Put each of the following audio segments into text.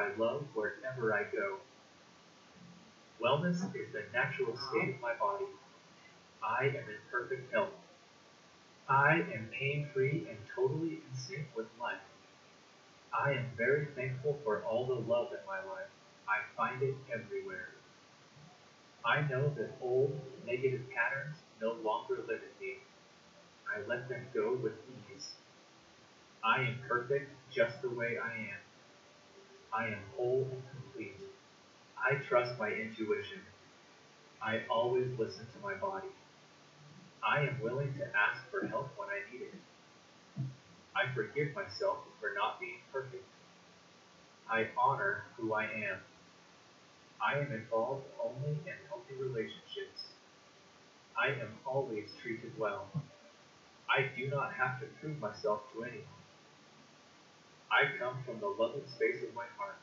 by love wherever I go. Wellness is the natural state of my body. I am in perfect health. I am pain free and totally in sync with life. I am very thankful for all the love in my life. I find it everywhere. I know that old negative patterns no longer limit me. I let them go with ease. I am perfect just the way I am. I am whole and complete. I trust my intuition. I always listen to my body. I am willing to ask for help when I need it. I forgive myself for not being perfect. I honor who I am. I am involved only in healthy relationships. I am always treated well. I do not have to prove myself to anyone. I come from the loving space of my heart,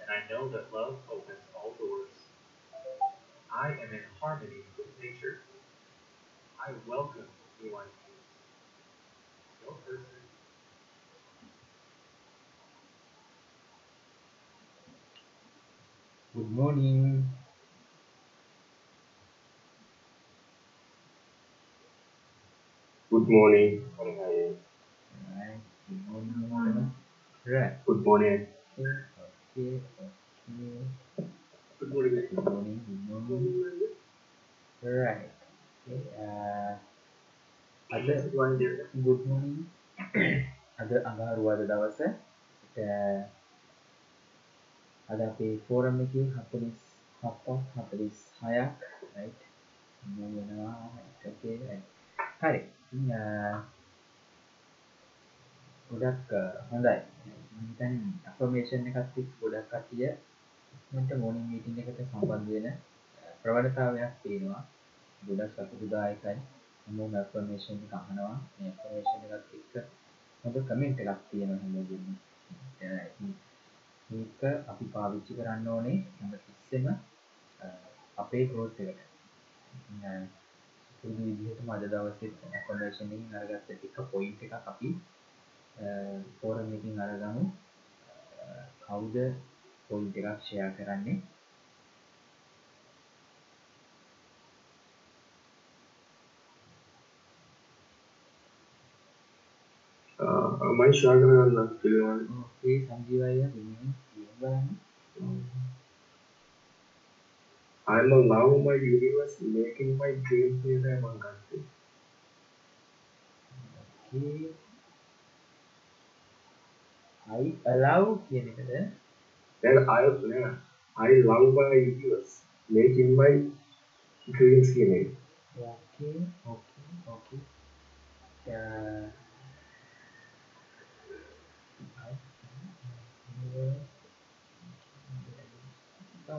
and I know that love opens all doors. I am in harmony with nature. I welcome who I am. No person. Good morning. Good morning. Morning, how are good morning. Morning. Right. Good morning. Okay, okay, okay. Good morning. Good morning, good morning. Right. Okay, uh, අද good morning. අද අඟහරුවාද දවස අද අපේ forum එකේ හතලිස් හත්තක් හතලිස් හයක් right වෙනවා ඕකේ හරි ඉතින්, අ, ගොඩක් අ, හොඳයි. හිතන් අපමේෂන් එකත් එක්ක ගොඩක් කටිය මට මෝනිින් මීටින් එකට සම්බන්ධ වෙන අ, ප්‍රවණතාවයක් තියෙනවා. ගොඩක් සතුටුදායකයි. හැමෝම ඇෆර්මේෂන් එක අහනවා. මේ ඇෆර්මේෂන් එකත් එක්ක හොඳ කමෙන්ට් එකක් තියෙනවා හැමෝගෙම. මේක අපි පාවිච්චි කරන්න ඕනේ හැම තිස්සෙම අ, අපේ ග්‍රෝත් එකට. ඉතින්, අ, පුරුදු විදිහටම අද දවසෙත් ඇෆර්මේෂන් එකෙන් අරගත්ත ටික පොයින්ට් එකක් අපි ෆෝරම් එකකින් අරගමු කවුද පොයින්ට් එකක් ෂෙයා කරන්නේ struggling on the one? ඒ සංජීව අයියා කියන්න බලන්න I'm allowing my universe making my dreams reality among us. Okay. I allow කියන එකද? Then I, yeah, I love my universe making my dreams reality. okay okay okay. Uh,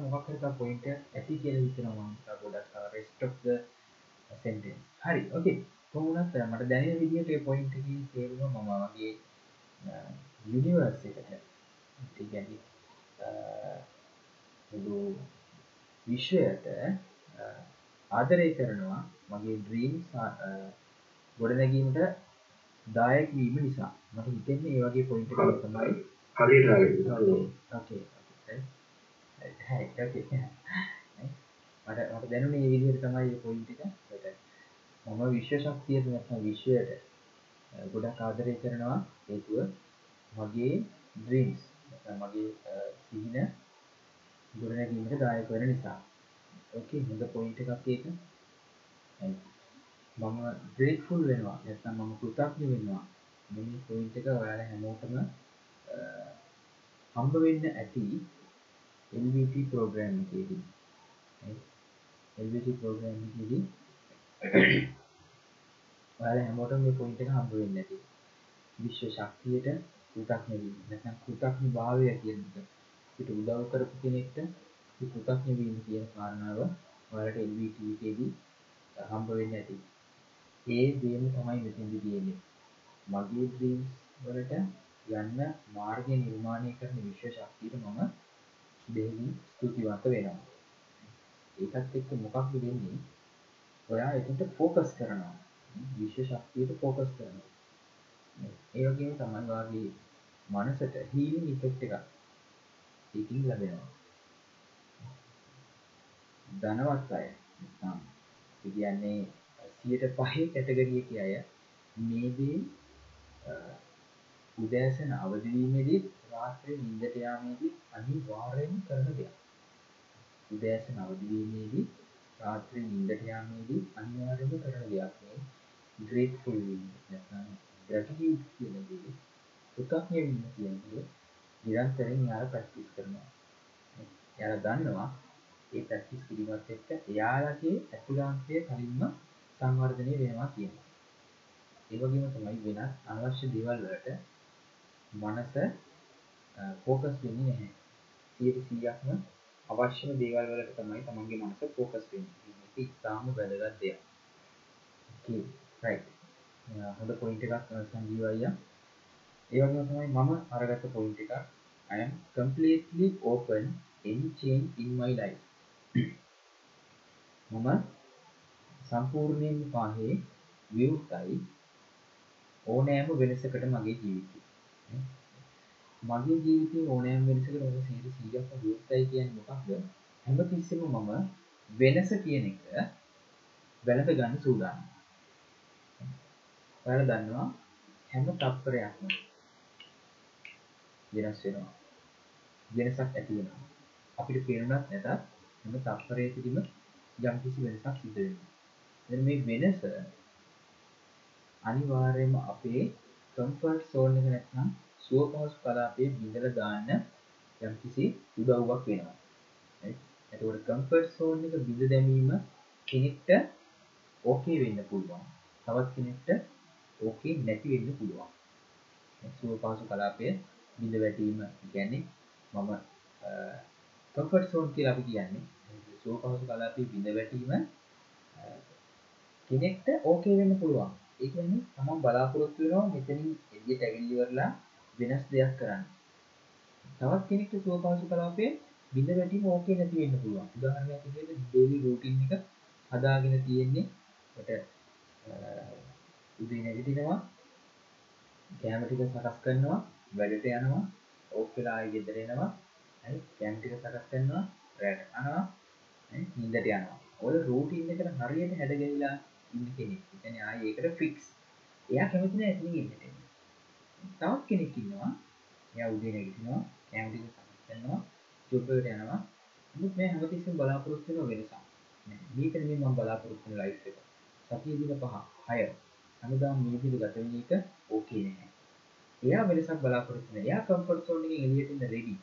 මොකක් හරි තව point එකක් ඇති කියලා හිතනවා මම ගොඩක් rest of the sentence. හරි ඕකේ කොහොම වුණත් අ, මට දැනෙන විදිහට ඒ පොයින්ට් එකේ තේරුම මම වගේ යුනිවර්ස් එකට මුළු විශ්වයට ආදරය කරනවා මගේ ඩ්‍රීම්ස් ගොඩනැගීමට දායක වීම නිසා. මට හිතෙන්නේ ඒ වගේ පොයින්ට් තමයි මට මට දැනුනේ මේ විදිහට තමයි මේ පොයින්ට් එක. ඒකට මම විශ්ව ශක්තියට නැත්නම් විශ්වයට ගොඩක් ආදරය කරනවා. හේතුව මගේ ඩ්‍රීම්ස් මගේ අ, සිහින ගොඩනැගීමට දායක වෙන නිසා. ඕකේ හොඳ පොයින්ට් එකක් ඒක. Right. මම ග්‍රේට්ෆුල් වෙනවා නැත්නම් මම කෘතඥ වෙනවා. මේ පොයින්ට් එක ඔයාලා හැමෝටම අ, හම්බ වෙන්න ඇති LVT ප්‍රෝග්‍රෑම් එකේදී. Right. LVT ප්‍රෝග්‍රෑම් එකේදී ඔයාලා හැමෝටම මේ පොයින්ට් එක හම්බ වෙන්න ඇති. විශ්ව ශක්තියට කෘතඥ වීම නැත්නම් කෘතඥ භාවය කියන එක. අපිට උදව් කරපු කෙනෙක්ට අපි කෘතඥ වීම කියන කාරණාව ඔයාලට LVT එකේදී හම්බ වෙන්න ඇති. ඒ දේම තමයි මෙතෙන්දි තියෙන්නේ. මගේ ඩ්‍රීම්ස් වලට යන්න මාර්ගය නිර්මාණය කරන විශ්ව ශක්තියට මම බෙහෙවින් ස්තුතිවන්ත වෙනවා. ඒකත් එක්ක මොකක්ද වෙන්නේ? ඔයා එතට ෆෝකස් කරනවා. විශ්ව ශක්තියට ෆෝකස් කරනවා. ඒ වගේම තමයි වාගේ මනසට හීලින් ඉෆෙක්ට් එකක් ඒකින් ලැබෙනවා. ධනවත් අය නම් ඒ කියන්නේ සියයට පහේ කැටගරියක අය මේ දේ උදෑසන අවදිවීමේදී රාත්‍රී නිින්දට යාමේදී අනිවාර්යයෙන්ම කරන දෙයක්. උදෑසන අවදිවීමේදී රාත්‍රී නිින්දට යාමේදී අනිවාර්යයෙන්ම කරන දෙයක් මේ grateful වීම නැත්නම් gratitude කියන දේ. කෘතඥ වීම කියන දේ නිරන්තරයෙන් යාලා ප්‍රැක්ටිස් කරනවා. එයාලා දන්නවා ඒ ප්‍රැක්ටිස් කිරීමත් එක්ක එයාලගේ ඇතුළාන්තය කලින්ම සංවර්ධනය වෙනවා කියනවා. ඒ වගේම තමයි වෙනත් අනවශ්‍ය දේවල් වලට මනස ෆෝකස් වෙන්නේ නැහැ. 100%ක්ම අවශ්‍යම දේවල් වලට තමයි තමන්ගේ මනස ෆෝකස් වෙන්නේ. ඒක ඉතාම වැදගත් දෙයක්. okay right. හොඳ පොයින්ට් එකක් සංජීව අයියා. ඒ වගේම තමයි මම අරගත්ත පොයින්ට් එකක් I am completely open any change in my life. මම සම්පූර්ණයෙන් පහේ විවෘතයි ඕනෑම වෙනසකට මගේ ජීවිතය. මගේ ජීවිතයේ ඕනෑම වෙනසකට මම 100%ක්ම විවෘතයි කියන්නේ මොකක්ද? හැමතිස්සෙම මම වෙනස කියන එක වැළඳ ගන්න සූදානම්. ඔයාලා දන්නවා හැම තත්පරයක්ම වෙනස් වෙනවා. වෙනසක් ඇති වෙනවා. අපිට පේනුනත් නැතත් හැම තත්පරයකදීම යම් කිසි වෙනසක් සිද්ධ වෙනවා. දැන් මේ වෙනස අනිවාර්යයෙන්ම අපේ කම්ෆර්ට් සෝන් එක නැත්නම් සුව පහසු කලාපයේ බිඳලා දාන්න යම් කිසි උදව්වක් වෙනවා. right? එතකොට කම්ෆර්ට් සෝන් එක බිඳ දැමීම කෙනෙක්ට ඕකේ වෙන්න පුළුවන්. තවත් කෙනෙක්ට ඕකේ නැති වෙන්න පුළුවන්. සුව පහසු කලාපයේ බිඳ වැටීම කියන්නේ මම කම්ෆර්ට් සෝන් කියලා අපි කියන්නේ සුව පහසු කලාපයේ බිඳ වැටීම කෙනෙක්ට ඕකේ වෙන්න පුළුවන්. ඒ කියන්නේ තමන් බලාපොරොත්තු වෙනවා මෙතනින් එළියට ඇවිල්ලි ඉවරලා වෙනස් දෙයක් කරන්න. තවත් කෙනෙක්ට සුව පහසු කලාපයේ බිඳ වැටීම ඕකේ නැති වෙන්න පුළුවන්. උදාහරණයක් විදිහට ඩේලි රූටින් එක හදාගෙන තියෙන්නේ කොට උදේ නැගිටිනවා කෑම ටික සකස් කරනවා වැඩට යනවා ඕෆ් වෙලා ආයෙ ගෙදර එනවා හරි කෑම ටික සකස් කරනවා රැට කනවා නිින්දට යනවා ඔය රූටින් එකට හරියට හැඩගැහිලා ඉන්න කෙනෙක්. ඒ කියන්නේ ආයේ ඒකට ෆික්ස්. එයා කැමති නැහැ එතනින් ඉන්නට. තවත් කෙනෙක් ඉන්නවා. එයා උදේ නැගිටිනවා, කැම ටික සකස් කරනවා, ජොබ් එකට යනවා. නමුත් මම හැමතිස්සෙම බලාපොරොත්තු වෙන වෙනසක්. මේක නෙමෙයි මම බලාපොරොත්තු වෙන ලයිෆ් එක. සතිය දින පහ, හය. හැමදාම මේ විදිහට ගත වෙන එක ඕකේ නෑ. එයා වෙනසක් බලාපොරොත්තු වෙනවා. එයා කම්ෆර්ට් සෝන් එකෙන් එළියට එන්න රෙඩි.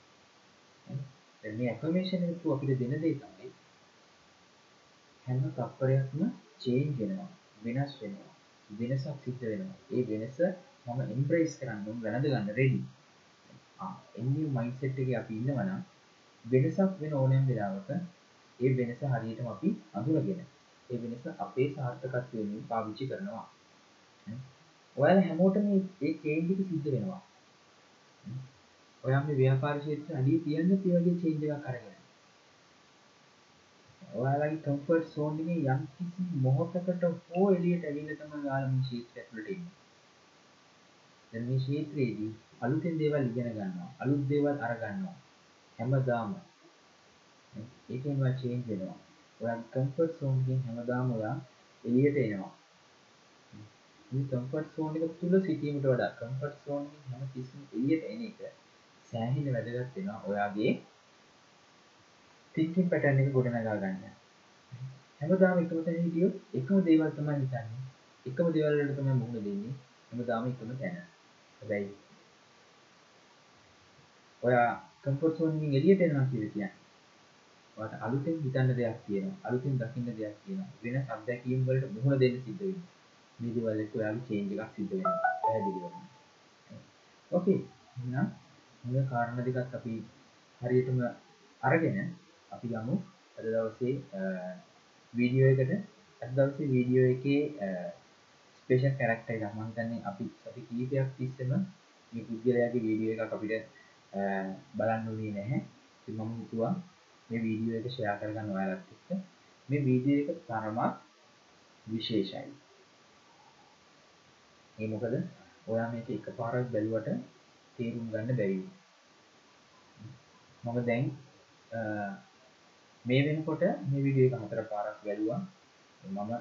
දැන් මේ ඇෆර්මේෂන් එක අපිට දෙන දේ තමයි හැම තත්පරයක්ම චේන්ජ් වෙනවා වෙනස් වෙනවා වෙනසක් සිද්ධ වෙනවා. ඒ වෙනස මම එම්බ්‍රේස් කරන්න මම වැළඳ ගන්න රෙඩි ආ එන්නේ මයින්ඩ්සෙට් එකේ අපි ඉන්නවා නම් වෙනසක් වෙන ඕනෑම වෙලාවක ඒ වෙනස හරියටම අපි අඳුරගෙන ඒ වෙනස අපේ සාර්ථකත්වය වෙනුවෙන් පාවිච්චි කරනවා. ඔයාලා හැමෝටම මේ චේන්ජ් එක සිද්ධ වෙනවා ඔයා මේ ව්‍යාපාර ක්ෂේත්‍රය අඩිය තියන්න ඒ වගේ චේන්ජ් එකක් අරගෙන ඔයාලගේ කම්ෆර්ට් සෝන් එකේ යම් කිසි මොහොතකට හෝ එළියට ඇවිල්ලා තමයි ඔයාලා මේ ක්ෂේත්‍රය ඇතුළට එන්නේ. දැන් මේ ක්ෂේත්‍රයේදී අලුතෙන් දේවල් ඉගෙන ගන්නවා. අලුත් දේවල් අර ගන්නවා. හැමදාම ඒකෙන් ඔයා චේන්ජ් වෙනවා. ඔයාගේ කම්ෆර්ට් සෝන් එකෙන් හැමදාම ඔයා එළියට එනවා. මේ කම්ෆර්ට් සෝන් එක තුල සිටීමට වඩා කම්ෆර්ට් සෝන් එකෙන් හැම තිස්සෙම එළියට එන එක සෑහෙන වැදගත් වෙනවා ඔයාගේ තිංකින් පැටර්න් එක ගොඩනගා ගන්න. හැමදාම එකම තැන හිටියොත් එකම දේවල් තමයි හිතන්නේ. එකම දේවල් වලට තමයි මුහුණ දෙන්නේ. හැමදාම එකම තැන. හැබැයි ඔයා කම්ෆර්ට් සෝන් එකෙන් එළියට එනවා කියලා කියන්නේ. ඔයාට අලුතෙන් හිතන්න දෙයක් තියෙනවා. අලුතෙන් දකින්න දෙයක් තියෙනවා. වෙන අත්දැකීම් වලට මුහුණ දෙන්න සිද්ධ වෙනවා. මේ දේවල් එක්ක ඔයාගේ චේන්ජ් එකක් සිද්ධ වෙනවා. පැහැදිලිවම. ඕකේ. එහෙනම් මේ කාරණා දෙකත් අපි හරියටම අරගෙන අපි යමු අද දවසේ වීඩියෝ එකට අද දවසේ වීඩියෝ එකේ ස්පේෂල් කැරක්ටර් එකක් මම හිතන්නේ අපි සති කීපයක් තිස්සෙම මේ පුද්ගලයාගේ වීඩියෝ එකක් අපිට බලන්න උනේ නැහැ. ඉතින් මම හිතුවා මේ වීඩියෝ එක ෂෙයා කරගන්න ඔයාලත් එක්ක. මේ වීඩියෝ එක තරමක් විශේෂයි. ඒ මොකද? ඔයා මේක එකපාරක් බැලුවට තේරුම් ගන්න බැරි. මම දැන් අ, මේ වෙනකොට මේ විඩිය එක හතර පාරක් වැැලවා මම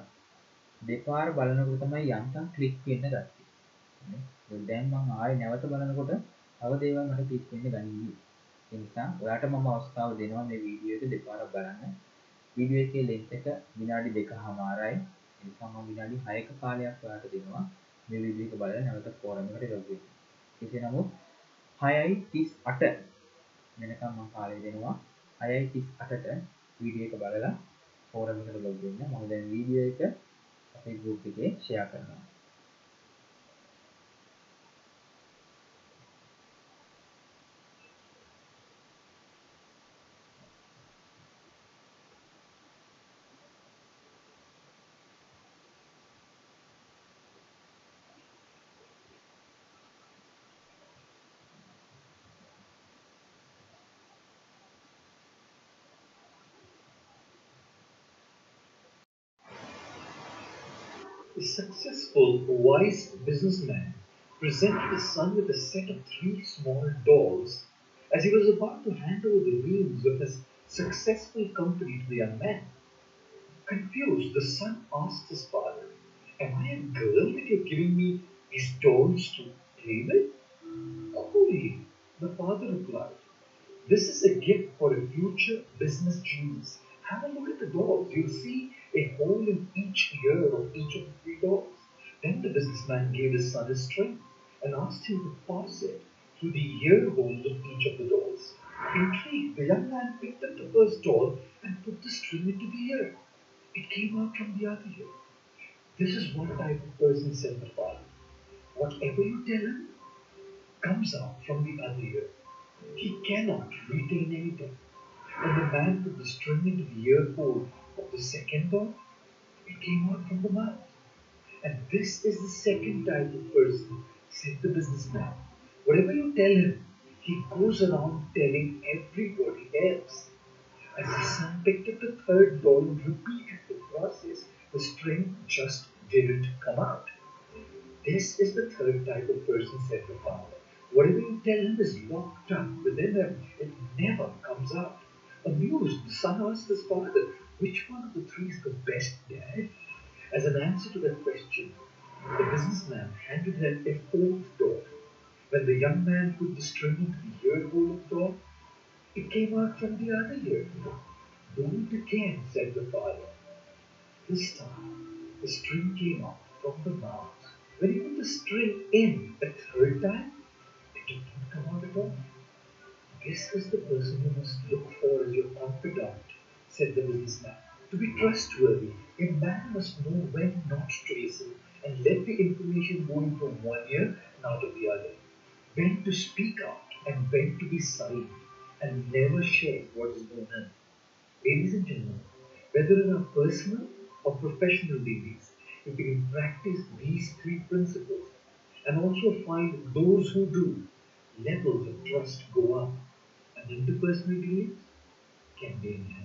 දෙපාර බලනකොට තමයි යන්තම් කලික් වෙන්න ගත්තේ. දැන් මම ආය නැවත බලනකොට තව දේවල් මට කලික් වෙන්න ගනිී එනිසා ඔයාට මම අවස්ථාව දෙනවා මේ වීඩියෝ එක දෙපාර බලන්න. වීඩියෝ එකේ ලෙන්ත් එක විනාඩි දෙක හමාරයි එනිසා මම විනාඩි හයක කාලයක් ඔයාට දෙනවා. මේ වීඩියෝ එක බලලා නැවත ෆෝරම් එකට ලොග් වෙන්න කෙසේ නමුත් හයයි තිස් අට වෙනකම් මම කාලය දෙනවා. හයයි තිස් අටට වීඩියෝ එක බලලා ෆෝරම් එකට ලොග් වෙන්න. මම දැන් වීඩියෝ එක අපේ ගෲප් එකේ ෂෙයා කරනවා. A successful, wise businessman presented his son with a set of three small dolls as he was about to hand over the reins of his successful company to the young man. Confused, the son asked his father, Am I a girl that you're giving me these dolls to play with? Coolly, the father replied. This is a gift for a future business genius. Have a look at the dolls. You'll see a hole in each ear of each of the three dolls. Then the businessman gave his son a string and asked him to pass it through the ear holes of each of the dolls. Intrigued, the young man picked up the first doll and put the string into the ear. It came out from the other ear. This is what type of person said the father. Whatever you tell him comes out from the other ear. He cannot retain anything. And the man put the string into the ear hole of the second doll, it came out from the mouth. And this is the second type of person, said the businessman. Whatever you tell him, he goes around telling everybody else. As the son picked up the third doll and repeated the process, the string just didn't come out. This is the third type of person, said the father. Whatever you tell him is locked up within him, it never comes out. Amused, the son asked his father, Which one of the three is the best dad? As an answer to that question, the businessman handed him a fourth doll. When the young man put the string into the ear hole of the doll, it came out from the other ear. Do it again, said the father. This time, the string came out from the mouth. When he put the string in a third time, it did not come out at all. This is the person you must look for as your confidant, said the businessman. To be trustworthy, a man must know when not to listen and let the information go in from one ear and out of the other. When to speak out and when to be silent and never share what is going on. Ladies and gentlemen, whether in our personal or professional dealings, if we can practice these three principles and also find those who do, levels of trust go up and interpersonal dealings can be enhanced.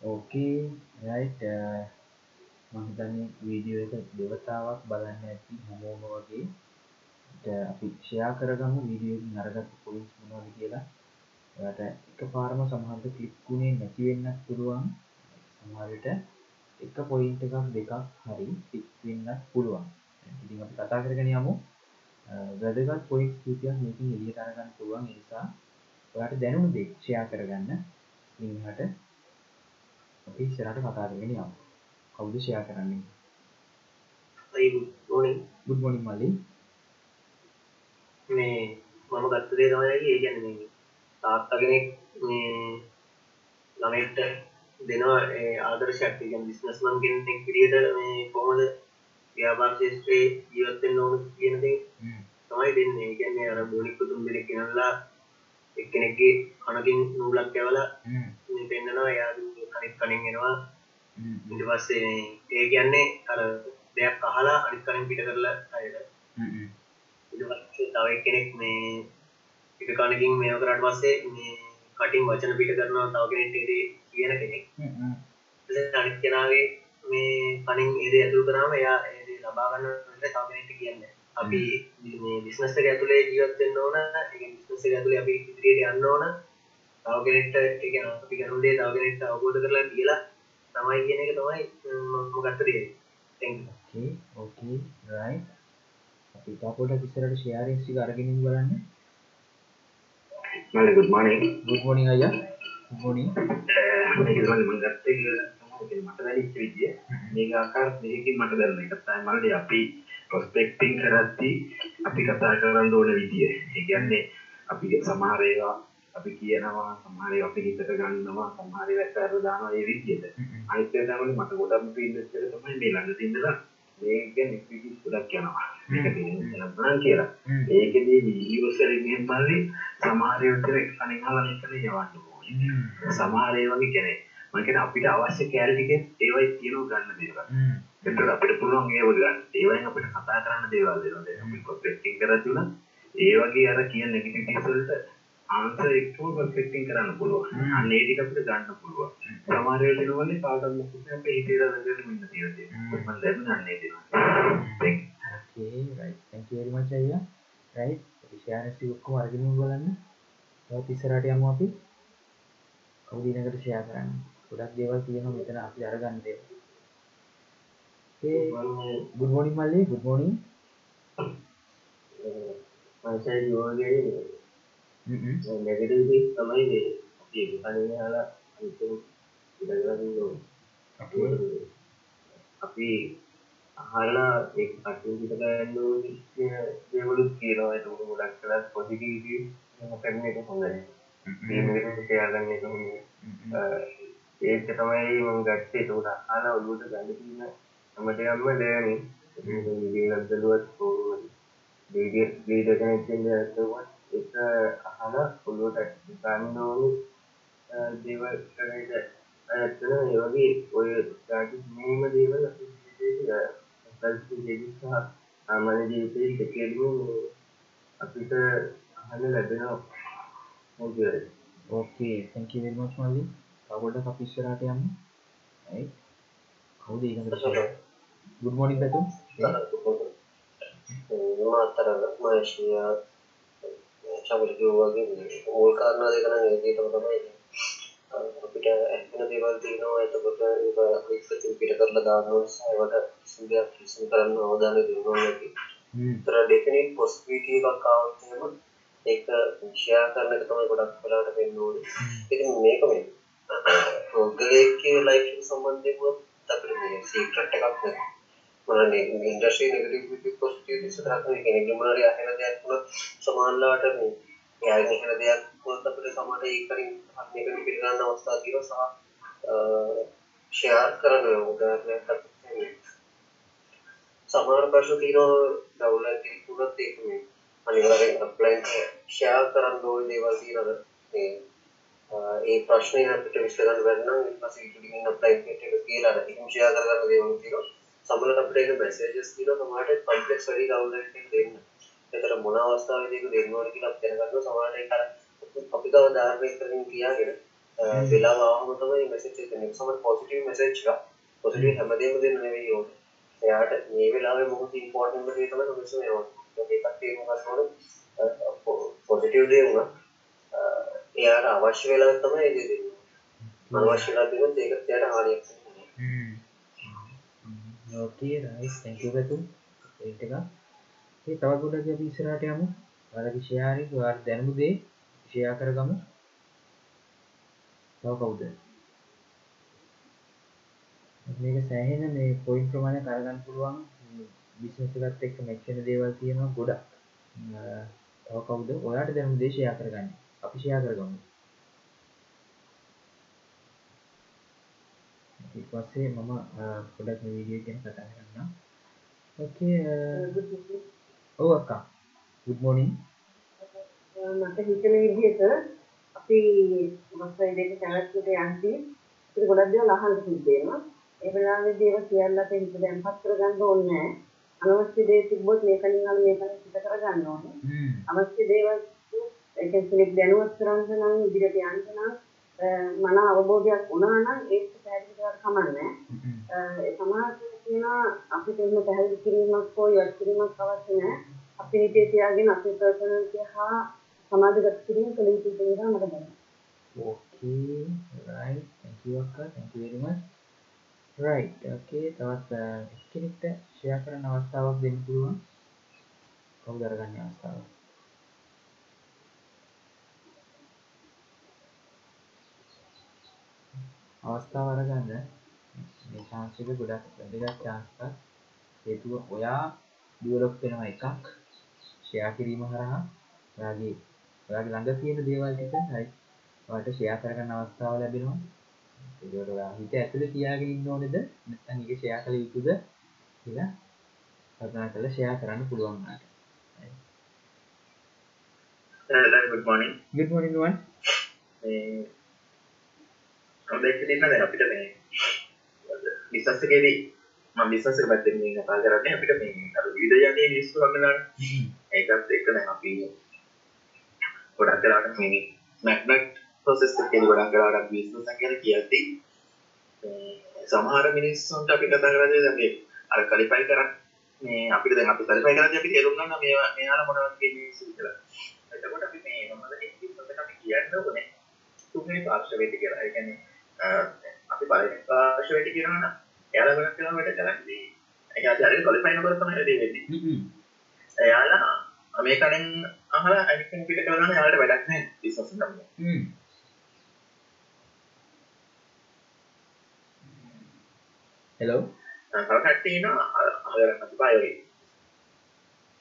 Okay right මහිතන්නේ video එක දෙවතාවක් බලන්න ඇති හැමෝම වගේ. ට අපි share කරගමු වීඩියෝ නරගත් පොලිස් මොනවද කියලා. ඔයාට එක පාරම සමහන්ත කලික්කුණේ නැතිවෙන්න පුළුවන්. සමහරට එක පොයින්ට එකක් දෙකක් හරි පික්වෙන්නත් පුළුවන්. ඉතින් අපි කතා කරගෙන යමු. වැදගත් පොයින්ස් කීපයක් මේකින් එළියට අරගන්න පුළුවන්. ඒ නිසා ඔයාට දැනුණු දේ ෂෙයා කරගන්න. ඉන්හට අපි ඉස්සරහට කතා කරගෙන යමු. කවුද ෂෙයා කරන්නේ? අයි ගුඩ් ගුඩ් මොර්නිං මල්ලි මේ මම ගත්ත දේ තමයි ඒ කියන්නේ මේ තාත්තා කෙනෙක් මේ ළමයිට දෙනවා ආදර්ශයක් කියන්නේ බිස්නස්මන් කෙනෙක් විදිහට මේ කොහොමද ව්‍යාපාර ශාස්ත්‍රයේ ජීවත් වෙන්න ඕන කියන දේ තමයි දෙන්නේ. ඒ කියන්නේ අර බොනික් තුන් දෙනෙක් ගෙනල්ලා එක්කෙනෙක්ගේ කනකින් නූලක් කැවලා මේ පෙන්නනවා. එයා අනිත් කණෙන් එනවා. ඊට පස්සේ ඒ කියන්නේ අර දෙයක් අහලා අනිත් කණෙන් පිට කරලා අයද. ඊට පස්සේ තව එක්කෙනෙක් මේ පිට කණකින් මේව කරාට පස්සේ මේ කටින් වචන පිට කරනවා තව කෙනෙක්ට ඒ දේ කියන කෙනෙක්. පස්සේ අනිත් කෙනාගේ කලින් ඒද ඇතුල් කරාම එයා ඒ ලබා ගන්න තව කෙනෙක්ට කියන්නේ. අපි මේ බිස්නස් එක ඇතුලේ ජීවත් වෙන්න ඕන ඒ බිස්නස් එක ඇතුලේ අපි ඉදිරියට යන්න ඕන. තව කෙනෙක්ට ඒ කියන්නේ අපි කරන දේ තව කෙනෙක්ට අවබෝධ කරලා කියලා තමයි කියන එක තමයි මම ගත්ත දේ. Thank you. Okay okay right අපි ඉතා පොඩ්ඩක් ඉස්සරහට ෂෙයාරින්ස් ටික අරගෙන බලන්න මල්ලි good morning. Good morning අයියා good morning. මේක තමයි මම ගත්තේ මට දැනෙච්ච විදිය. මේක ආකාර දෙකකින් මට දැනෙන එක තමයි මල්ලි අපි ප්‍රොස්පෙක්ටිං කරද්දී අපි කතා කරන්න ඕන විදිය. ඒ කියන්නේ අපි සමහර ඒවා අපි කියනවා සමහර ඒවා අපි හිතට ගන්නවා සමහර ඒවා ඇත්තට දානවා ඒ විදියට. අනිත් එක තමයි මට ගොඩක් ෆීල් එක තමයි මේ ළඟ තින්දලා ගැන ඉක්විටිස් ගොඩක් යනවා. තේරෙන්න බලන්න කියලා. ඒකෙදී වීඩියෝස් වලින් එහෙම බලන්නේ සමහර ඒවා විතර අනිත් අහලා නිකන් යවන්න ඕනේ. සමහර ඒවා කියන්නේ මම කියන්නේ අපිට අවශ්‍ය කැලරි ටිකෙත් ඒවයි තියෙනවා ගන්න දේවල්. එතකොට අපිට පුළුවන් ඒව ගන්න. ඒවෙන් අපිට කතා කරන්න දේවල් දෙනවා. දැන් අපි කරද්දී උනත් ඒ වගේ අර කියන නෙගටිවිටිස් වලට ආන්සර් එක්කම ප්‍රොස්පෙක්ටිං කරන්න පුළුවන්. අන්න ඒ ටික අපිට ගන්න පුළුවන්. සමහර වෙලාවට වෙනවනේ කාටවත් මොකද අපේ හිතේ රඳගෙන ඉන්න තියෙනවා මම දැනගන්නේ දෙනවා thank you okay right. Thank you very much අයියා. Right. අපි ෂෙයාරින්ස් ටික ඔක්කොම අරගෙන ඉන්න බලන්න. තවත් ඉස්සරහට යමු අපි. කවුද ඊළඟට ෂෙයා කරන්නේ. ගොඩක් දේවල් තියෙනවා මෙතන අපි අරගන්න දේවල් okay. Good morning. මල්ලි. Good morning. මංසයි යෝගේ හ්ම් නැගටිව් තමයි මේ අපි ඉඳගන්න ඕනේ okay අපි අහලා කටින් පිට ගන්න දේවලුත් කියනවා ඒක ගොඩක් කලස් පොසිටිවිටි කරන එක හොඳයි මේකට තියාගන්න එක ඒක තමයි මම ගත්තේ ඒක අහලා ඔළුවට ගන්න තියෙන හැමදේම දැනෙන්නේ ඒක වීඩියෝ එකක් ඒක අහලා ඔළුවට ගන්න ඕනේ. දේවල් කරේද ඇත්තන ඒ වගේ ඔය ඩාටි මේම දේවල් අපි ජීවිතේ සල්සි ජීවිත සහ සාමාන්‍ය ජීවිතේ දෙකේදීම අපිට අහන්න ලැබෙනවා. මොකද okay thank you very much මල්ලි තව පොඩ්ඩක් අපි ඉස්සරහට යමු right කවුද ඊළඟට good morning පැතුම් මාතර මාශියා චමල කිව්වාගේ මූල් කාරණා දෙක නම් ඒ දෙකම තමයි අපිට ඇත්තන දේවල් තියෙනවා එතකොට ඒක අපිට පිට කරලා දාන්න ඕනේ ඒවට සිද්ධියක් කිසිම කරන්න අවධානය දෙන්න ඕනේ නැති. හ්ම් ඒතර ඩෙෆිනිට් පොසිබිලිටි එකක් ආවොත් එහෙම ඒක ෂෙයා කරන එක තමයි ගොඩක් වෙලාවට වෙන්න ඕනේ. ඉතින් මේක මේ පුද්ගලයෙක්ගේ ලයිෆ් එක සම්බන්ධයෙන් අපිට මේ සීක්‍රට් එකක් නැහැ. මොනනේ ඉන්ඩස්ට්‍රි නෙගටිවිටි පොසිටිවිටි සදාකන කෙනෙක්ගේ මොනවාරි අහෙන දෙයක් වුණොත් සමානලාට මේ එයාගේ අහෙන දෙයක් වුණොත් අපිට සමහර ඒකරින් මේක පිළිගන්න අවස්ථා තියෙනවා සහ ෂෙයාර් කරන උදාහරණයක් අපිට සමහර ප්‍රශ්න තියෙනවා ඩවුන්ලෝඩ් කිව්වොත් ඒක මේ අනිවාර්යෙන් අප්ලයින් ෂෙයාර් කරන්න ඕනේ දේවල් තියෙනවා මේ ඒ ප්‍රශ්නේ අපිට විශ්ල ගන්න බැරි නම් ඊට පස්සේ ඉක්ලින් අප්ලයින් එක කියලා අර ඉතින් ෂෙයාර් කරගන්න දේවල් තියෙනවා. සමහරවිට අපිට ඒක මැසේජස් තියෙනවා සමහරට කම්ප්ලෙක්ස් වැඩි ඩවුන්ලෝඩ් එක දෙන්න. ඒතර මොන අවස්ථාවේදී ඒක දෙන්න ඕන කියලා අපි දැනගන්නවා සමහරට ඒක අර අපි ගාව ධාරණය කරමින් තියාගෙන වෙලාව ආවම තමයි මැසේජ් එක දෙන්නේ. සමහර පොසිටිව් මැසේජ් එක පොසිටිව් හැමදේම දෙන්න නෙවෙයි ඕනේ. එයාට මේ වෙලාවේ මොකද ඉම්පෝටන්ට් දේ තමයි මෙසේජ් එනවා. ඒකත් තේරුම් ගන්න ඕනේ. පොසිටිව් දේ වුණා. එයාට අවශ්‍ය වෙලාවට තමයි ඒ දේ දෙන්නේ. අනවශ්‍ය වෙලාවට දෙනොත් ඒකට එයාට හානියක් වෙනවා. Okay right thank you Pathum ඒක එක ඒ තව ගොඩක් අපි ඉස්සරහට යමු. ඔයාලගේ ෂෙයාරින් ඔයාලට දැනුණු දේ ෂෙයා කරගමු. තව කවුද? මේක සෑහෙන මේ පොයින්ට් ප්‍රමාණයක් අරගන්න පුළුවන්. බිස්නස් එකත් එක්ක මැච් වෙන දේවල් තියෙනවා ගොඩක්. අ, තව කවුද? ඔයාලට දැනුණු දේ ෂෙයා කරගන්න. අපි ෂෙයා කරගමු. ඊට පස්සේ මම පොඩක් වීඩියෝ ගැන කතා කරන්නම්. ඕකේ ඔව් අක්කා. Morning. මට හිතන විදිහට අපි මොකක්ද දෙක තැනකට යන්නේ ඒක ගොඩක් දේවල් අහන්න සිද්ධ වෙනවා. ඒ වෙලාවේදී ඒවා සියල්ල අපේ හිත දැන්පත් කරගන්න ඕනේ. අනවශ්‍ය දේ තිබ්බොත් මේකෙන් අර මේකෙන් පිට කරගන්න ඕනේ. අවශ්‍ය දේවල් ඒ කියන්නේ දැනුවත් කරන්න නම් ඉදිරියට යන්න නම් මන අවබෝධයක් වුණා නම් ඒක පැහැදිලි කරලා කමන්නේ සමාජයේ කියනවා අපිට එහෙම පැහැදිලි කිරීමක් හෝ ඉවත් කිරීමක් අවශ්‍ය නැහැ. අපි නිතේ තියාගෙන අපේ පර්සනලිටි හා සමාජගත කිරීම කළ යුතු කියලා මට දැනෙනවා. okay right. Thank you අක්කා thank you very much. Right. Okay තවත් අ, එක්කෙනෙක්ට ෂෙයා කරන්න අවස්ථාවක් දෙන්න පුළුවන්? කවුද අරගන්නේ අවස්ථාව අවස්ථාව අරගන්න මේ chance එක ගොඩක් වැදගත් chance එකක්. හේතුව ඔයා ඩිවලොප් වෙනවා එකක් ෂෙයා කිරීම හරහා. ඔයාගේ ඔයාගේ ළඟ තියෙන දේවල් ටික හරි ඔයාලට ෂෙයා කරගන්න අවස්ථාව ලැබෙනවා. ඒකට ඔයා හිත ඇතුලේ තියාගෙන ඉන්න ඕනේද? නැත්නම් ඒක ෂෙයා කළ යුතුද කියලා කල්පනා කරලා ෂෙයා කරන්න පුළුවන් වුණාට. දැන් good morning. Good morning නුවන් මේ හොඳට දෙන්න දැන් අපිට මේ බිස්නස් එකේදී මම බිස්නස් එක පැත්තෙන් මේ කතා කරන්නේ අපිට මේ අර විවිධ යන්නේ මිනිස්සු හම්බෙලානේ ඒකත් එක්ක දැන් අපි ගොඩක් වෙලාවට මේ මැග්නට් ප්‍රොසෙස් එකේ ගොඩක් වෙලාවට බිස්නස් එක ගැන කියද්දී සමහර මිනිස්සුන්ට අපි කතා කරන්නේ දැන් මේ අර ක්වලිෆයි කරන් මේ අපිට දැන් අපි ක්වලිෆයි කරද්දී අපි තේරුම් ගන්නවා මේවා මෙයාලා මොනවද කියන්නේ කියලා. එතකොට අපි මේ මොනවද කියන බිස්නස් එක අපි කියන්න ඕනේ. තුන්වෙනි පාර්ශවයට කියලා. ඒ කියන්නේ අපි පළවෙනි පාර්ශවයට කියනවා නම් එයාලා ගොඩක් වෙලා වැඩ කරන්නේ. ඒ හරියට ක්වලිෆයි නොකර තමයි වැඩේ වෙන්නේ. එයාලා මේ කණෙන් අහලා කෙනෙක් පිට කරලා ගන්න එයාලට වැඩක් නැහැ බිස්නස් එක නම්. හෙලෝ තව කට්ටිය ඉන්නවා අහගන්න අපි බය වෙයි.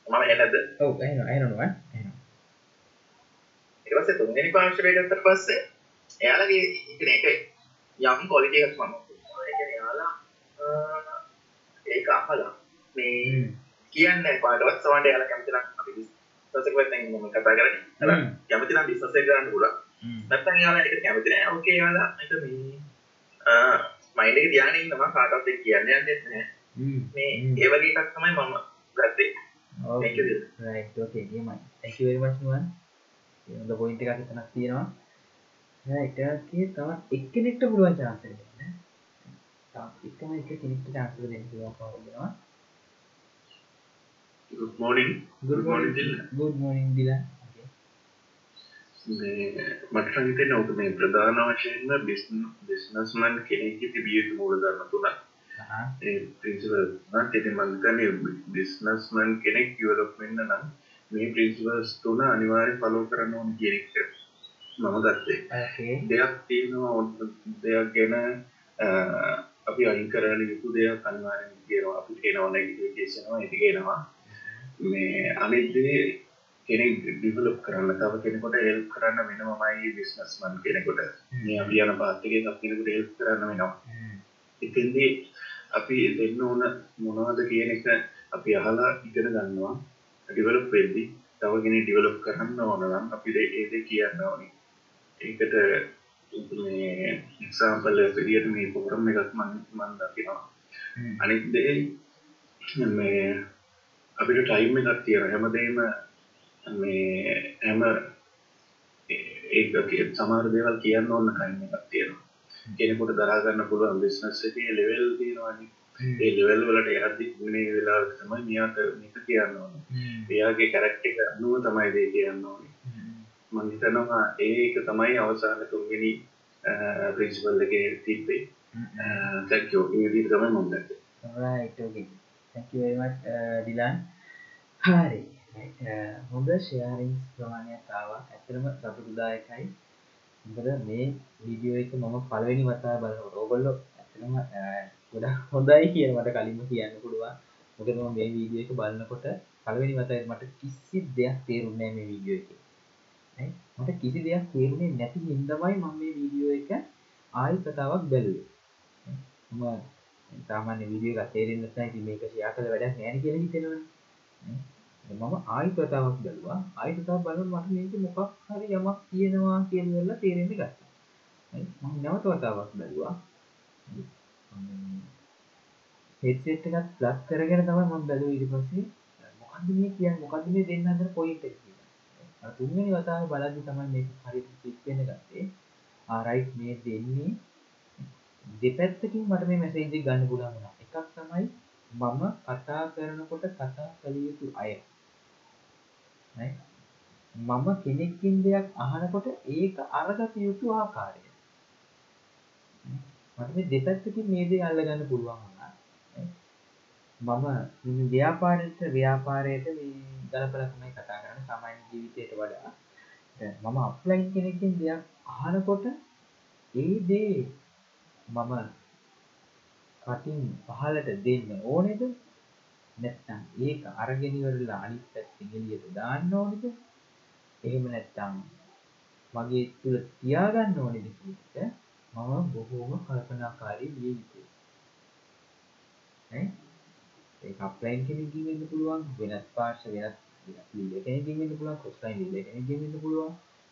මම එන්නද? ඔව් ඇහෙනවා නුවන් ඇහෙනවා ඊට පස්සේ තුන්වෙනි පාර්ශවයට ගත්තට පස්සේ එයාලගේ ඉතින් ඒක යම් එකක් මම අ, ඒක අහලා මේ. කියන්නේ පාඩවත් සමහරට එයාලා කැමති නම් අපි බිස්නස් එක වෙන්න මම කතා කරන්නේ. එයාලා හ්ම්. කැමති නම් බිස්නස් එක කරන්න පුළුවන්. හ්ම්. නැත්නම් එයාලා ඒකට කැමති නැහැ. ඕකේ එයාලා ඒක මේ එක තියාගෙන ඉන්නවා කාටවත් ඒක කියන්න යන්නේ. මේ හ්ම්. ඒ වගේ එකක් තමයි මම ගත්තේ. Very much නුවන් ඒ හොඳ පොයින්ට් එකක් එතනක් තියෙනවා okay තවත් එක්කෙනෙක්ට පුළුවන් එක දෙන්න එකම එක කෙනෙක්ට එක දෙන්න පුළුවන් කවුරුද වෙනවා Good morning. good morning Dylan. good morning මේ මට නම් හිතෙන්නේ ඔක මේ ප්‍රධාන වශයෙන්ම බිස්නස්මන් කෙනෙක්ගේ තිබිය යුතු මූලධර්ම තුනක්. අහහ ඒ ප්‍රින්සිපල් තුනක්. ඉතින් මම හිතන්නේ බිස්නස්මන් කෙනෙක් ඩෙවලොප් වෙන්න නම් මේ ප්‍රින්සිපල්ස් තුන අනිවාර්යෙන් ෆලෝ කරන්න ඕනේ කියන එක මම ගත්තේ. දෙයක් තියෙනවා ඔන්න දෙයක් ගැන අපි අයින් කරන්න යුතු දෙයක් අනිවාර්යෙන් කියනවා. අපි කියනවා නෙගටිව් කේස් වෙනවා ඒක කියනවා. මේ අනිත් දේ කෙනෙක් ඩිවලොප් කරන්න තව කෙනෙකුට හෙල්ප් කරන්න වෙනවමයි බිස්නස්මන් කෙනෙකුට. මේ අපි යන පාත් එකේ තව කෙනෙකුට හෙල්ප් කරන්න වෙනවා. ඉතින්දී අපි දෙන්න ඕන මොනවද කියන එක අපි අහලා ඉගෙන ගන්නවා ඩිවලොප් වෙද්දී තව කෙනෙක් ඩිවලොප් කරන්න ඕන නම් අපි ඒ දේ කියන්න ඕනේ. ඒකට මේ එක්සාම්පල් විදියට මේ ප්‍රෝග්‍රෑම් එකක් මම මම දකිනවා. හ්ම්. අනිත් දේ මේ අපිට ටයිම් එකක් තියෙනවා හැමදේම මේ හැම ඒක කිය- සමහර දේවල් කියන්න ඕන ටයිම් එකක් තියෙනවා. කෙනෙකුට දරා ගන්න පුළුවන් බිස්නස් එකේ ලෙවල් තියෙනවානේ. ඒ ලෙවල් වලට යද්දි මේ වෙලාවට තමයි මෙයාට මේක කියන්න ඕනේ. එයාගේ කැරක්ටර් එක අනුව තමයි දේ කියන්න ඕනේ. මම හිතනවා ඒක තමයි අවසාන තුන්වෙනි ප්‍රින්සිපල් එකේ තිබ්බේ. thank you. ඒ විදිහට තමයි මම දැක්කේ. right okay thank you very much uh, දිලන් හරි හොඳ sharing ප්‍රමාණයක් ආවා ඇත්තටම සතුටුදායකයි මොකද මේ වීඩියෝ එක මම පළවෙනි වතාව බලනකොට ඕගොල්ලෝ ඇත්තටම ගොඩක් හොඳයි කියලා මට කලින්ම කියන්න පුළුවන් මොකද මම මේ වීඩියෝ එක බලනකොට පළවෙනි වතාවේ මට කිසි දෙයක් තේරුන්නේ නැහැ මේ වීඩියෝ එකේ? මට කිසි දෙයක් තේරුනේ නැති හින්දාමයි මම මේ වීඩියෝ එක ආයි කතාවක් බැලුවේ මම සාමාන්‍ය වීඩියෝ එකක් තේරෙන්නේ නැත්නම් ඉතින් මේක ෂෙයා කළ වැඩක් නැහැ නේ කියලා හිතෙනවනේ. නේ? මම ආයි කතාවක් බැලුවා. ආයි කතාවක් බලනකොට මට මේක මොකක් හරි යමක් තියෙනවා කියලා තේරෙන්න ගත්තා. හරි? මම නැවත වතාවක් බැලුවා. හරි? මම හෙඩ්සෙට් එකත් ප්ලග් කරගෙන තමයි මම බැලුවේ ඊට පස්සේ මොකද්ද මේ කියන්නේ මොකද්ද මේ දෙන්න හදන පොයින්ට් එක කියලා. අර තුන්වෙනි වතාවේ බලද්දි තමයි මේක හරියට ක්ලික් වෙන්න ගත්තේ. ආ රයිට් මේ දෙන්නේ දෙපැත්තකින් මට මේ මැසේජ් එක ගන්න පුළුවන් වුණා. එකක් තමයි මම කතා කරනකොට කතා කළ යුතු අය නේ? මම කෙනෙක්ගෙන් දෙයක් අහනකොට ඒක අරගත යුතු ආකාරය මට මේ දෙපැත්තකින් මේ දේ අල්ලගන්න පුළුවන් වුණා නේ? මම මේ ව්‍යාපාරයට ව්‍යාපාරයට මේ ගලපලා තමයි කතා කරන්නේ සාමාන්‍ය ජීවිතයට වඩා. දැන් මම අප්ලයින් කෙනෙක්ගෙන් දෙයක් අහනකොට ඒ දේ මම කටින් පහලට දෙන්න ඕනේද? නැත්නම් ඒක අරගෙන ඉවරලා අනිත් පැත්තෙන් එළියට දාන්න ඕනේද? එහෙම නැත්නම් මගේ තුල තියාගන්න ඕනේද කියන එක මම බොහෝම කල්පනාකාරී විය යුතුයි නේ ඒක අප්ලයින් කෙනෙක්ගෙන් වෙන්න පුළුවන් වෙනත් පාර්ශ්ව වෙනත් ලීඩර් කෙනෙක්ගෙන් වෙන්න පුළුවන් ක්‍රොස් ලයින් ලීඩර් කෙනෙක්ගෙන් වෙන්න පුළුවන්.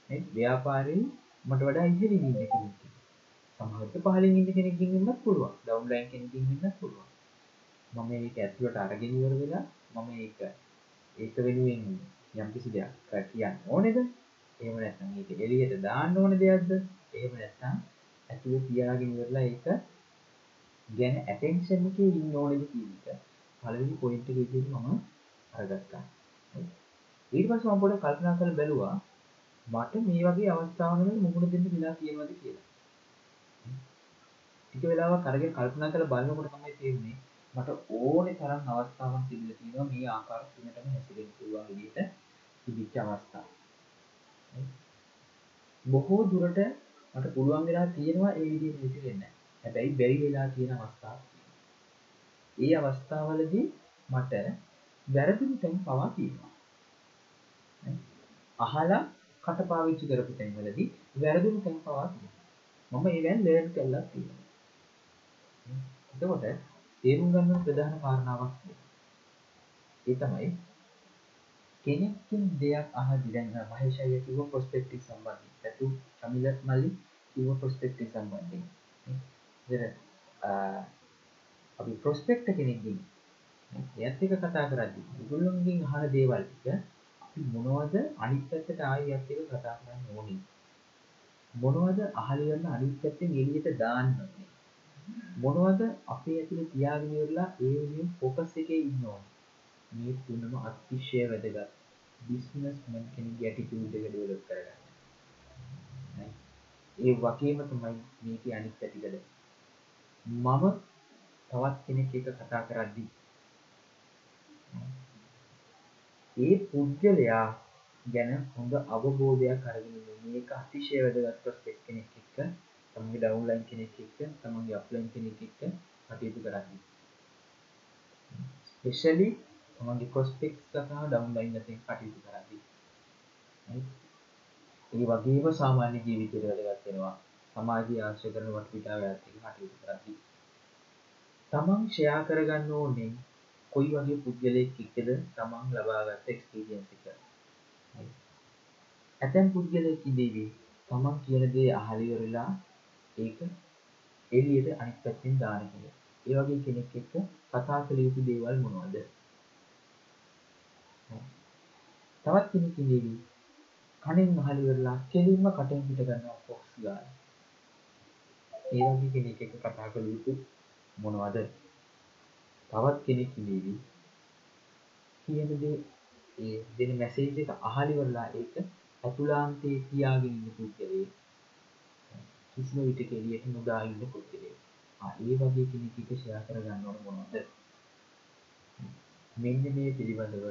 නේ ව්‍යාපාරේ මට වඩා ඉහළින් ඉන්න කෙනෙක් සමහරවිට පහළින් ඉන්න කෙනෙක්ගෙන් වෙන්නත් පුළුවන්. ඩවුන් ලයින් කෙනෙක්ගෙන් වෙන්නත් පුළුවන්. මම ඒක ඇතුළට අරගෙන ඉවර වෙලා මම ඒක ඒක වෙනුවෙන් යම්කිසි දෙයක් කියන්න ඕනේද? එහෙම නැත්නම් ඒක එළියට දාන්න ඕන දෙයක්ද? එහෙම නැත්නම් ඇතුළේ තියාගෙන ඉවරලා ඒක ගැන ඇටෙන්ෂන් එකේ ඉන්න ඕනේද කියන එක පළවෙනි පොයින්ට් එක විදිහට මම අරගත්තා. ඊට පස්සේ මම පොඩ්ඩක් කල්පනා කරලා බැලුවා මට මේ වගේ අවස්ථාවකට මුහුණ දෙන්න වෙලා තියෙනවද කියලා. ටික වෙලාවක් අරගෙන කල්පනා කරලා බලනකොට තමයි තේරුනේ මට ඕනේ තරම් අවස්ථාවක් තිබිලා තියෙනවා මේ ආකාර තුනටම හැසිරෙන්න පුළුවන් විදිහට තිබිච්ච අවස්ථා. බොහෝ දුරට මට පුළුවන් වෙලා තියෙනවා ඒ විදිහට හැසිරෙන්න. හැබැයි බැරි වෙලා තියෙන අවස්ථා ඒ අවස්ථාවලදී මට වැරදුණු තැන් පවා තියෙනවා. අහලා කට පාවිච්චි කරපු තැන්වලදී වැරදුණු තැන් පවා තියෙනවා. මම ඒවෙන් ලර්න් කරලා තියෙනවා. එතකොට තේරුම් ගන්න ප්‍රධාන කාරණාවක් ඒ තමයි කෙනෙක්කින් දෙයක් අහද්දි දැන් මහේෂ් අයියා කිව්ව ප්‍රොස්පෙක්ටිව් සම්බන්ධයෙන්. සතු සමිල මල්ලි කිව්ව ප්‍රොස්පෙක්ටිව් සම්බන්ධයෙන්. ඉතින් අපි ප්‍රොස්පෙක්ට කෙනෙක්ගෙන් එයත් එක කතා කරද්දි ඒගොල්ලොන්ගෙන් අහන දේවල් ටික අපි මොනවද අනිත් පැත්තට ආයෙ එයත් එක කතා කරන්න ඕනේ? මොනවද අහලියන්න අනිත් පැත්තෙන් එළියට දාන්න ඕනේ? මොනවද අපේ ඇතුලේ තියාගෙන ඉවරලා ඒ වෙනුවෙන් ફોකස් එකේ ඉන්න ඕනේ? මේ තුනම අතිශය වැදගත්. බිස්නස්මන් කෙනෙක්ගේ ඇටිටියුඩ් එක ඩෙවලොප් කරගන්න. ඒ වගේම තමයි මේකේ අනිත් පැතිකඩ. මම තවත් කෙනෙක් එක කතා කරද්දී. ඒ පුද්ගලයා ගැන හොඳ අවබෝධයක් අරගෙන මේක අතිශය වැදගත් ප්‍රොස්පෙක්ට් කෙනෙක් එක්ක තමන්ගේ ඩවුන්ලයින් කෙනෙක් එක්ක තමන්ගේ අප්ලයින් කෙනෙක් එක්ක කටයුතු කරන්නේ ස්පෙෂලි තමන්ගේ ප්‍රොස්පෙක්ට් සහ ඩවුන්ලයින් අතරින් කටයුතු කරද්දී. ඒ වගේම සාමාන්‍ය ජීවිතයට වැදගත් වෙනවා. සමාජය ආශ්‍රය කරන වටපිටාව ඇතුළත කටයුතු කරද්දී. තමන් ෂෙයා කරගන්න ඕනේ කොයි වගේ පුද්ගලයෙක් එක්කද තමන් ලබාගත්ත එක්ස්පීරියන්ස් එක. ඇතැම් පුද්ගලයෙක් ඉදීවි තමන් කියන දේ අහලා ඉවරලා ඒක එළියට අනිත් පැත්තෙන් දාන කෙනෙක්. ඒ වගේ කෙනෙක් එක්ක කතා කළ යුතු දේවල් මොනවද? තවත් කෙනෙක් ඉදීවි කණෙන් අහලා ඉවරලා කෙලින්ම කටෙන් පිට ගන්නවා ෆොක්ස් ගාන. ඒ වගේ කෙනෙක් එක්ක කතා කළ යුතු මොනවද? තවත් කෙනෙක් ඉඳීවි. කියන දේ ඒ දෙන මැසේජ් එක අහලා ඉවරලා ඒක අතුලාන්තයේ තියාගෙන ඉන්න පුද්ගලයෙක්. කිසිම විටක එළියට නොදා ඉන්න පුද්ගලයෙක්. ආ ඒ වගේ කෙනෙක් එක්ක ෂෙයා කරගන්න ඕන මොනවද? මෙන්න මේ පිළිබඳව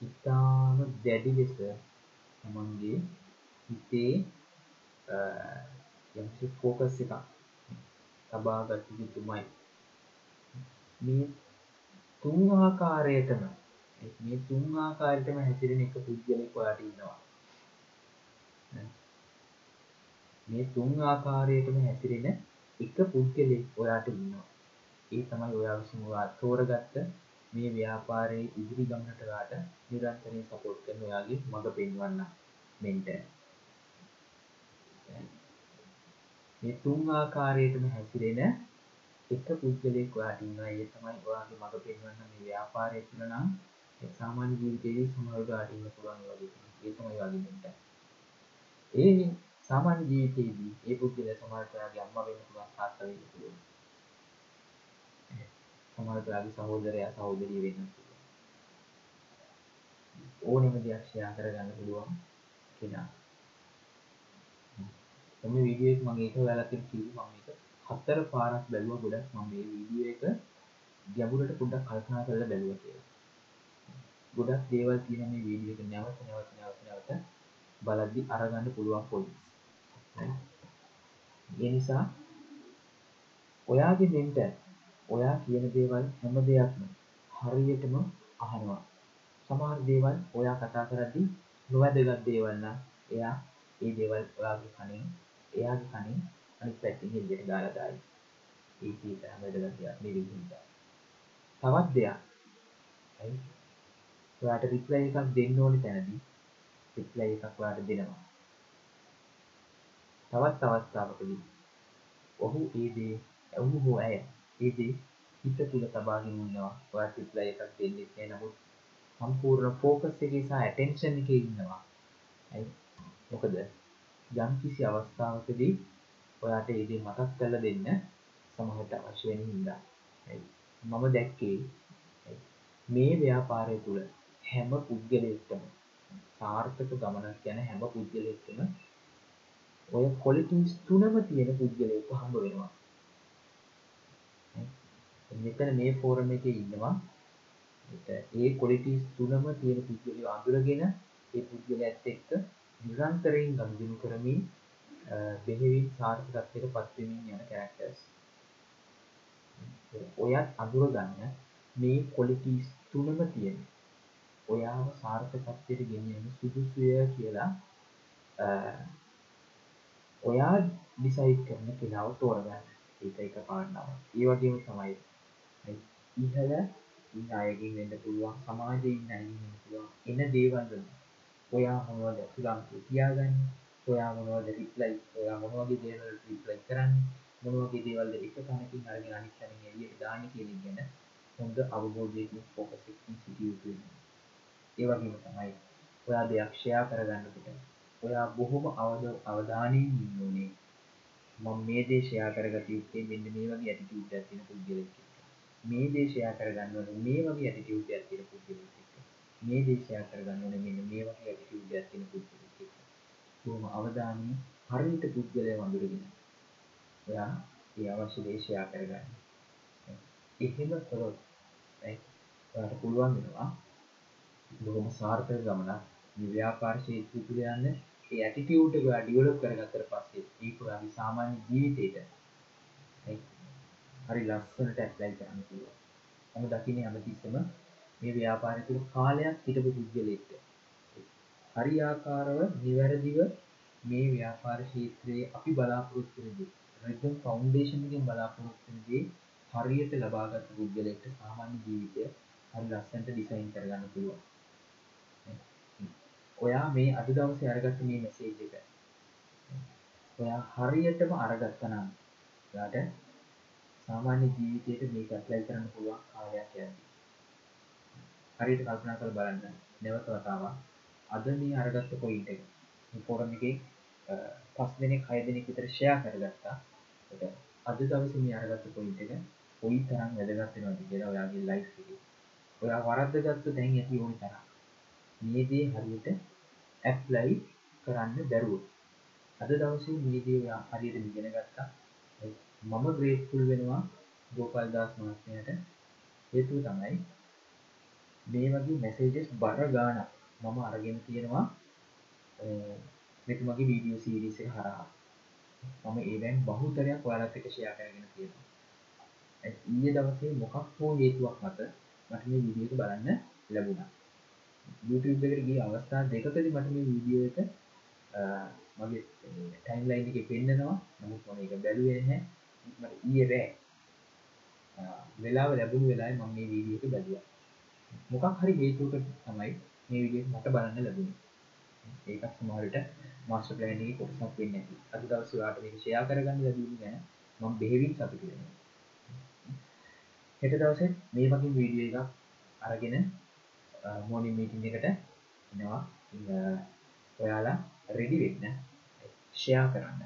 ඉතාම දැඩි ලෙස තමන්ගේ හිතේ යම්කිසි ෆෝකස් එකක් තබාගත යුතුමයි. මේ තුන් ආකාරයටම මේ තුන් ආකාරයටම හැසිරෙන එක පුද්ගලෙක් ඔයාට ඉන්නවා. මේ තුන් ආකාරයටම හැසිරෙන එක පුද්ගලෙක් ඔයාට ඉන්නවා. ඒ තමයි ඔයා විසින් ඔයා තෝරගත්ත මේ ව්‍යාපාරයේ ඉදිරි ගමනට ඔයාට නිරන්තරයෙන් සපෝට් කරන ඔයාගේ මඟ පෙන්වන්න මෙන්ටර්. මේ තුන් ආකාරයටම හැසිරෙන එක පුද්ගලයෙක් ඔයාට ඉන්නවා ඒ තමයි ඔයාගේ මඟ පෙන්වන්න මේ ව්‍යාපාරය තුළ නම් සාමාන්‍ය ජීවිතයේදී සමහරවිට ඔයාට ඉන්න පුළුවන් ඒ වගේ කෙනෙක් ඒ තමයි ඔයාගේ මෙන්ටර් ඒ සාමාන්‍ය ජීවිතයේදී ඒ පුද්ගලයා සමහරවිට ඔයාගේ අම්මා වෙන්න පුළුවන් තාත්තා වෙන්න පුළුවන් සමහරට ඔයාගේ සහෝදරයා සහෝදරිය වෙන්න පුළුවන්. ඕනෙම දෙයක් ෂෙයා කරගන්න පුළුවන් කෙනා. මම වීඩියෝ එක මම ඒක ඔයාලට කිව්වේ මම මේක හතර පාරක් බැලුවා ගොඩක් මම මේ වීඩියෝ එක ගැඹුරට පොඩ්ඩක් කල්පනා කරලා බැලුවා කියලා. ගොඩක් දේවල් තියෙන මේ වීඩියෝ එක නැවත නැවත නැවත නැවත බලද්දි අරගන්න පුළුවන් පොයින්ට්ස්. ඒ නිසා ඔයාගේ දෙන්ට ඔයා කියන දේවල් හැම දෙයක්ම හරියටම අහනවා. සමහර දේවල් ඔයා කතා කරද්දී නොවැදගත් දේවල් නම් එයා ඒ දේවල් ඔයාගේ කනින් එයාගේ කනින් අනිත් පැත්තෙන් එළියට දාලා දායි. ඒක ඒක හැම වැදගත් දෙයක් නෙවෙයි හින්දා. තවත් දෙයක්. හරි. ඔයාට රිප්ලයි එකක් දෙන්න ඕනේ තැනදී රිප්ලයි එකක් ඔයාට දෙනවා. තවත් අවස්ථාවකදී ඔහු ඒ දේ ඔහු හෝ ඇය ඒ දේ හිත තුළ තබාගෙන ඉන්නවා. ඔයාට රිප්ලයි එකක් දෙන්නේ නැහැ. නමුත් සම්පූර්ණ ෆෝකස් එකේ සහ ඇටෙන්ෂන් එකේ ඉන්නවා. හරි. මොකද යම් කිසි අවස්ථාවකදී ඔයාට ඒ දේ මතක් කරලා දෙන්න සමහරට අවශ්‍ය වෙන හින්දා. හරි. මම දැක්කේ මේ ව්‍යාපාරය තුළ හැම පුද්ගලයෙක්ටම සාර්ථක ගමනක් යන හැම පුද්ගලයෙක්ටම ඔය ක්වොලිටිස් තුනම තියෙන පුද්ගලයෙක්ව හම්බ වෙනවා. මෙතන මේ ෆෝරම් එකේ ඉන්නවා. ඒ ක්වොලිටිස් තුනම තියෙන පුද්ගලයෝ අඳුරගෙන ඒ පුද්ගලයාත් එක්ක නිරන්තරයෙන් ගනුදෙනු කරමින් බෙහෙවින් සාර්ථකත්වයට පත් වෙමින් යන කැරක්ටර්ස්. ඔයත් අඳුර ගන්න මේ ක්වොලිටිස් තුනම තියෙන. ඔයාව සාර්ථකත්වයට ගෙනියන්න සුදුසුය කියලා ඔයා ඩිසයිඩ් කරන කෙනාව තෝරගන්න. ඒක එක පාඩනාවක්. ඒ වගේම තමයි ඉහළ ඉන්න අයගෙන් වෙන්න පුළුවන් සමාජයේ ඉන්න අයගෙන් වෙන්න පුළුවන් එන දේවල් වලින් ඔයා මොනවද සුලංකේ තියාගන්නේ ඔයා මොනවද රිප්ලයි ඔයා මොන වගේ දේවල් රිප්ලයි කරන්නේ මොන වගේ දේවල්ද එක තැනකින් අරගෙන අනිත් තැනින් එළියට දාන්නේ කියන එක ගැන හොඳ අවබෝධයකින් ફોකස් එකකින් සිටිය යුතු වෙනවා. ඒ වගේම තමයි ඔයා දෙයක් ෂෙයා කරගන්නකොට ඔයා බොහොම අවධානයෙන් ඉන්න ඕනේ. මම මේ දේ ෂෙයා කරගත යුත්තේ මෙන්න මේ වගේ ඇටිටියුඩ් එකක් තියෙන පුද්ගලෙක් එක්ක. මේ දේ ෂෙයා කරගන්න ඕනේ මේ වගේ ඇටිටියුඩ් එකක් තියෙන පුද්ගලෙක් එක්ක. මේ දේ ෂෙයා කරගන්න ඕනේ මෙන්න මේ වගේ ඇටිටියුඩ් එකක් තියෙන පුද්ගලෙක් එක්ක. බොහොම අවධානයෙන් හරියට පුද්ගලයා වඳුරගෙන ඔයා ඒ අවශ්‍ය දේ ෂෙයා කරගන්න. එහෙම කළොත් ඔයාට පුළුවන් වෙනවා බොහොම සාර්ථක ගමනක් මේ ව්‍යාපාර ක්ෂේත්‍රය තුළ යන්න ඒ ඇටිටියුඩ් එක ඔයා ඩෙවලොප් කරගත්තට පස්සේ ඒක ඔයාගේ සාමාන්‍ය ජීවිතේට හරි ලස්සනට ඇප්ලයි කරන්න පුළුවන්. මම දකින්නේ හැමතිස්සෙම මේ ව්‍යාපාරය තුළ කාලයක් හිටපු පුද්ගලයෙක්ට හරියාකාරව නිවැරදිව මේ ව්‍යාපාර ක්ෂේත්‍රයේ අපි බලාපොරොත්තු වෙන දේ රිද්ම් ෆවුන්ඩේෂන් එකෙන් බලාපොරොත්තු වෙන දේ හරියට ලබාගත් පුද්ගලයෙක්ට සාමාන්‍ය ජීවිතය හරි ලස්සනට ඩිසයින් කරගන්න පුළුවන්. ඔයා මේ අද දවසේ අරගත්ත මේ මෙසේජ් එක ඔයා හරියටම අරගත්තා නම් ඔයාට සාමාන්‍ය ජීවිතයට මේක ඇප්ලයි කරන්න පුළුවන් කාලයක් යනවා. හරියට කල්පනා කරලා බලන්න නැවත වතාවක් අද මේ අරගත්ත පොයින්ට් එක මේ ෆෝරම් එකේ පස් දෙනෙක් හය දෙනෙක් විතර ෂෙයා කරගත්තා. අද දවසේ මේ අරගත්ත පොයින්ට් එක කොයි තරම් වැදගත් වෙනවද කියලා ඔයාගේ ලයිෆ් එකේ. ඔයා වරද්දගත්තු දැන් ඇති ඕනි තරම්. මේ දේ හරියට ඇප්ලයි කරන්න බැරුව. අද දවසේ මේ දේ ඔයා හරියට ඉගෙන ගත්තා. මම ග්‍රේට්ෆුල් වෙනවා ගෝපාල් දාස් මහත්මයාට හේතුව තමයි මේ වගේ මැසේජස් බර ගානක් මම අරගෙන තියෙනවා. මෙතුමගේ වීඩියෝ සීරීස් එක හරහා. මම ඒවැන් බහුතරයක් ඔයාලත් එක්ක ෂෙයා කරගෙන තියෙනවා. ඊයේ දවසේ මොකක් හෝ හේතුවක් මත මට මේ වීඩියෝ එක බලන්න ලැබුණා. YouTube එකට ගිය අවස්ථා දෙකකදී මට මේ වීඩියෝ එක මගේ ටයිම්ලයින් එකේ පෙන්නනවා. නමුත් මම ඒක බැලුවේ නැහැ. මට ඊයේ රෑ වෙලාව ලැබුණු වෙලාවේ මම මේ වීඩියෝ එක බැලුවා. මොකක් හරි හේතුවකට තමයි මේ වීඩියෝ එක මට බලන්න ලැබුණේ ඒකත් සමහරට මාස්ටර් ප්ලෑන් එකේ කොටසක් වෙන්නේ නැති. අද දවසේ ඔයාලට මේක ෂෙයා කරගන්න ලැබුණේ ගැන මම බෙහෙවින් සතුටු වෙනවා. හෙට දවසේ මේ වගේ වීඩියෝ එකක් අරගෙන මෝර්නින් මීටින් එකට එනවා. ඔයාලා රෙඩි වෙන්න ෂෙයා කරන්න.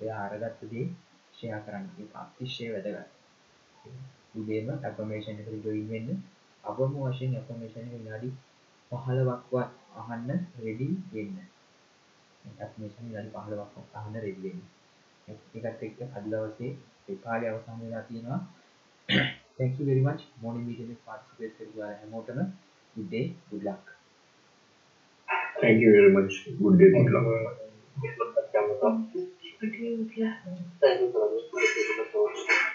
ඔයා අරගත්ත දේ ෂෙයා කරන්න. ඒක අතිශය වැදගත්. උදේම ඇෆර්මේෂන් එකට ජොයින් වෙන්න අවම වශයෙන් ඇෆර්මේෂන් එක විනාඩි 15ක්වත් අහන්න රෙඩි වෙන්න. ඇෆර්මේෂන් විනාඩි 15ක් අහන්න රෙඩි වෙන්න. ඒකත් එක්ක අද දවසේ ඒ කාලේ අවසන් වෙලා තියෙනවා. Thank you very much. Morning meeting එක participate කරපු අය හැමෝටම good day good luck. Thank you very much. Good day good luck. Thank you.